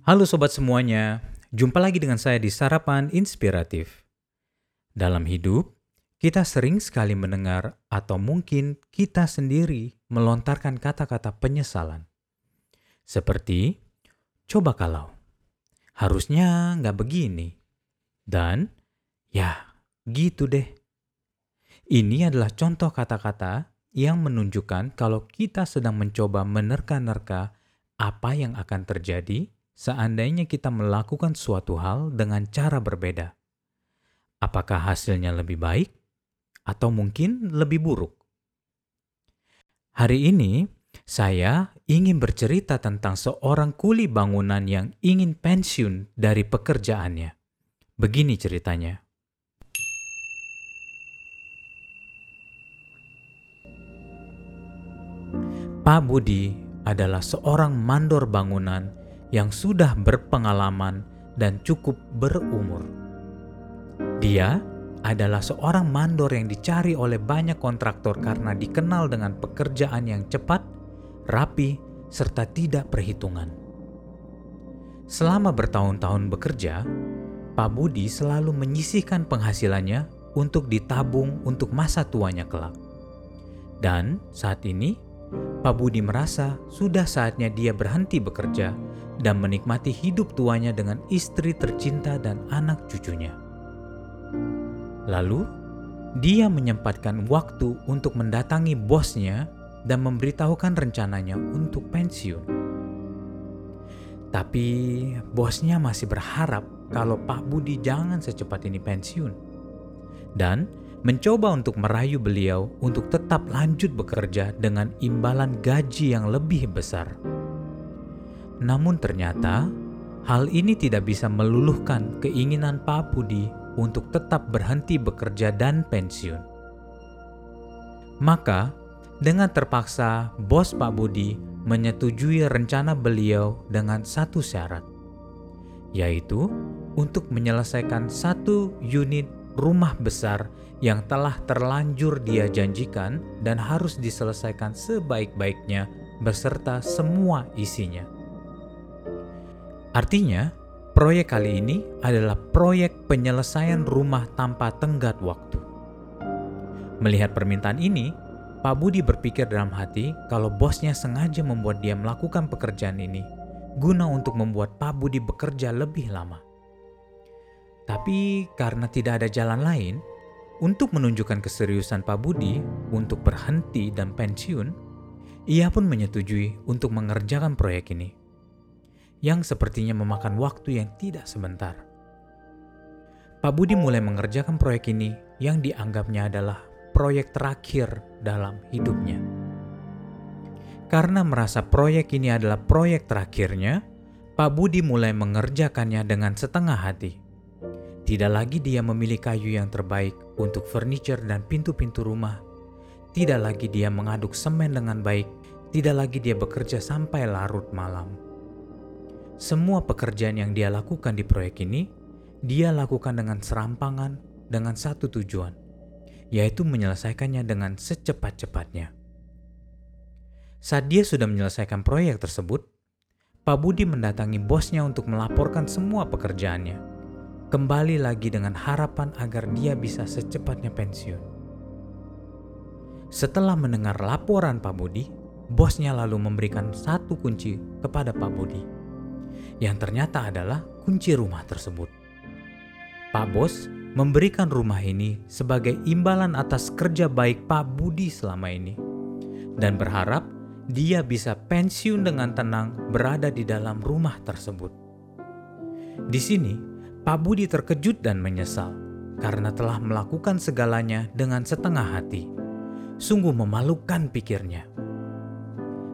Halo sobat semuanya, jumpa lagi dengan saya di Sarapan Inspiratif. Dalam hidup, kita sering sekali mendengar atau mungkin kita sendiri melontarkan kata-kata penyesalan. Seperti, coba kalau, harusnya nggak begini. Dan, ya gitu deh. Ini adalah contoh kata-kata yang menunjukkan kalau kita sedang mencoba menerka-nerka apa yang akan terjadi seandainya kita melakukan suatu hal dengan cara berbeda. Apakah hasilnya lebih baik atau mungkin lebih buruk? Hari ini saya ingin bercerita tentang seorang kuli bangunan yang ingin pensiun dari pekerjaannya. Begini ceritanya. Pak Budi adalah seorang mandor bangunan yang sudah berpengalaman dan cukup berumur. Dia adalah seorang mandor yang dicari oleh banyak kontraktor karena dikenal dengan pekerjaan yang cepat, rapi, serta tidak perhitungan. Selama bertahun-tahun bekerja, Pak Budi selalu menyisihkan penghasilannya untuk ditabung untuk masa tuanya kelak. Dan saat ini, Pak Budi merasa sudah saatnya dia berhenti bekerja dan menikmati hidup tuanya dengan istri tercinta dan anak cucunya. Lalu, dia menyempatkan waktu untuk mendatangi bosnya dan memberitahukan rencananya untuk pensiun. Tapi bosnya masih berharap kalau Pak Budi jangan secepat ini pensiun. Dan mencoba untuk merayu beliau untuk tetap lanjut bekerja dengan imbalan gaji yang lebih besar. Namun ternyata hal ini tidak bisa meluluhkan keinginan Pak Budi untuk tetap berhenti bekerja dan pensiun. Maka, dengan terpaksa bos Pak Budi menyetujui rencana beliau dengan satu syarat, yaitu untuk menyelesaikan satu unit rumah besar yang telah terlanjur dia janjikan dan harus diselesaikan sebaik-baiknya beserta semua isinya. Artinya, proyek kali ini adalah proyek penyelesaian rumah tanpa tenggat waktu. Melihat permintaan ini, Pak Budi berpikir dalam hati kalau bosnya sengaja membuat dia melakukan pekerjaan ini guna untuk membuat Pak Budi bekerja lebih lama. Tapi karena tidak ada jalan lain, untuk menunjukkan keseriusan Pak Budi untuk berhenti dan pensiun, ia pun menyetujui untuk mengerjakan proyek ini yang sepertinya memakan waktu yang tidak sebentar. Pak Budi mulai mengerjakan proyek ini yang dianggapnya adalah proyek terakhir dalam hidupnya. Karena merasa proyek ini adalah proyek terakhirnya, Pak Budi mulai mengerjakannya dengan setengah hati. Tidak lagi dia memilih kayu yang terbaik untuk furniture dan pintu-pintu rumah. Tidak lagi dia mengaduk semen dengan baik. Tidak lagi dia bekerja sampai larut malam semua pekerjaan yang dia lakukan di proyek ini, dia lakukan dengan serampangan dengan satu tujuan, yaitu menyelesaikannya dengan secepat-cepatnya. Saat dia sudah menyelesaikan proyek tersebut, Pak Budi mendatangi bosnya untuk melaporkan semua pekerjaannya. Kembali lagi dengan harapan agar dia bisa secepatnya pensiun. Setelah mendengar laporan Pak Budi, bosnya lalu memberikan satu kunci kepada Pak Budi yang ternyata adalah kunci rumah tersebut. Pak Bos memberikan rumah ini sebagai imbalan atas kerja baik Pak Budi selama ini dan berharap dia bisa pensiun dengan tenang berada di dalam rumah tersebut. Di sini, Pak Budi terkejut dan menyesal karena telah melakukan segalanya dengan setengah hati. Sungguh memalukan pikirnya.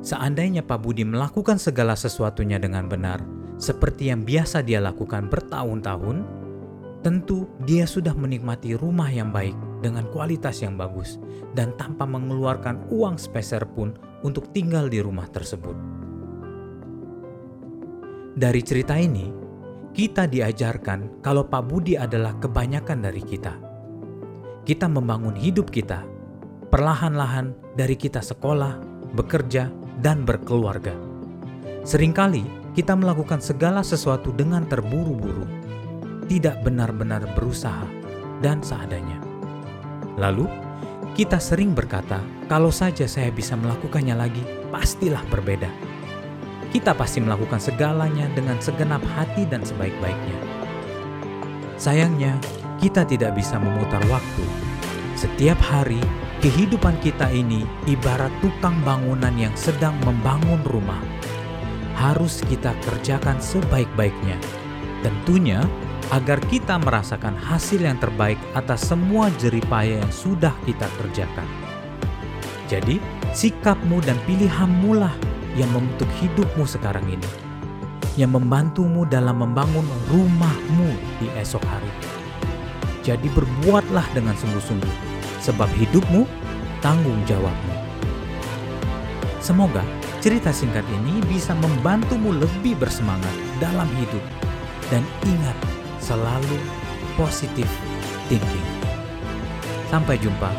Seandainya Pak Budi melakukan segala sesuatunya dengan benar, seperti yang biasa dia lakukan bertahun-tahun, tentu dia sudah menikmati rumah yang baik dengan kualitas yang bagus dan tanpa mengeluarkan uang speser pun untuk tinggal di rumah tersebut. Dari cerita ini, kita diajarkan kalau Pak Budi adalah kebanyakan dari kita. Kita membangun hidup kita perlahan-lahan dari kita sekolah, bekerja, dan berkeluarga. Seringkali kita melakukan segala sesuatu dengan terburu-buru, tidak benar-benar berusaha, dan seadanya. Lalu, kita sering berkata, "Kalau saja saya bisa melakukannya lagi, pastilah berbeda." Kita pasti melakukan segalanya dengan segenap hati dan sebaik-baiknya. Sayangnya, kita tidak bisa memutar waktu. Setiap hari, kehidupan kita ini ibarat tukang bangunan yang sedang membangun rumah harus kita kerjakan sebaik-baiknya. Tentunya agar kita merasakan hasil yang terbaik atas semua jeripaya yang sudah kita kerjakan. Jadi, sikapmu dan pilihanmu lah yang membentuk hidupmu sekarang ini, yang membantumu dalam membangun rumahmu di esok hari. Jadi berbuatlah dengan sungguh-sungguh, sebab hidupmu tanggung jawabmu. Semoga Cerita singkat ini bisa membantumu lebih bersemangat dalam hidup dan ingat selalu positif thinking. Sampai jumpa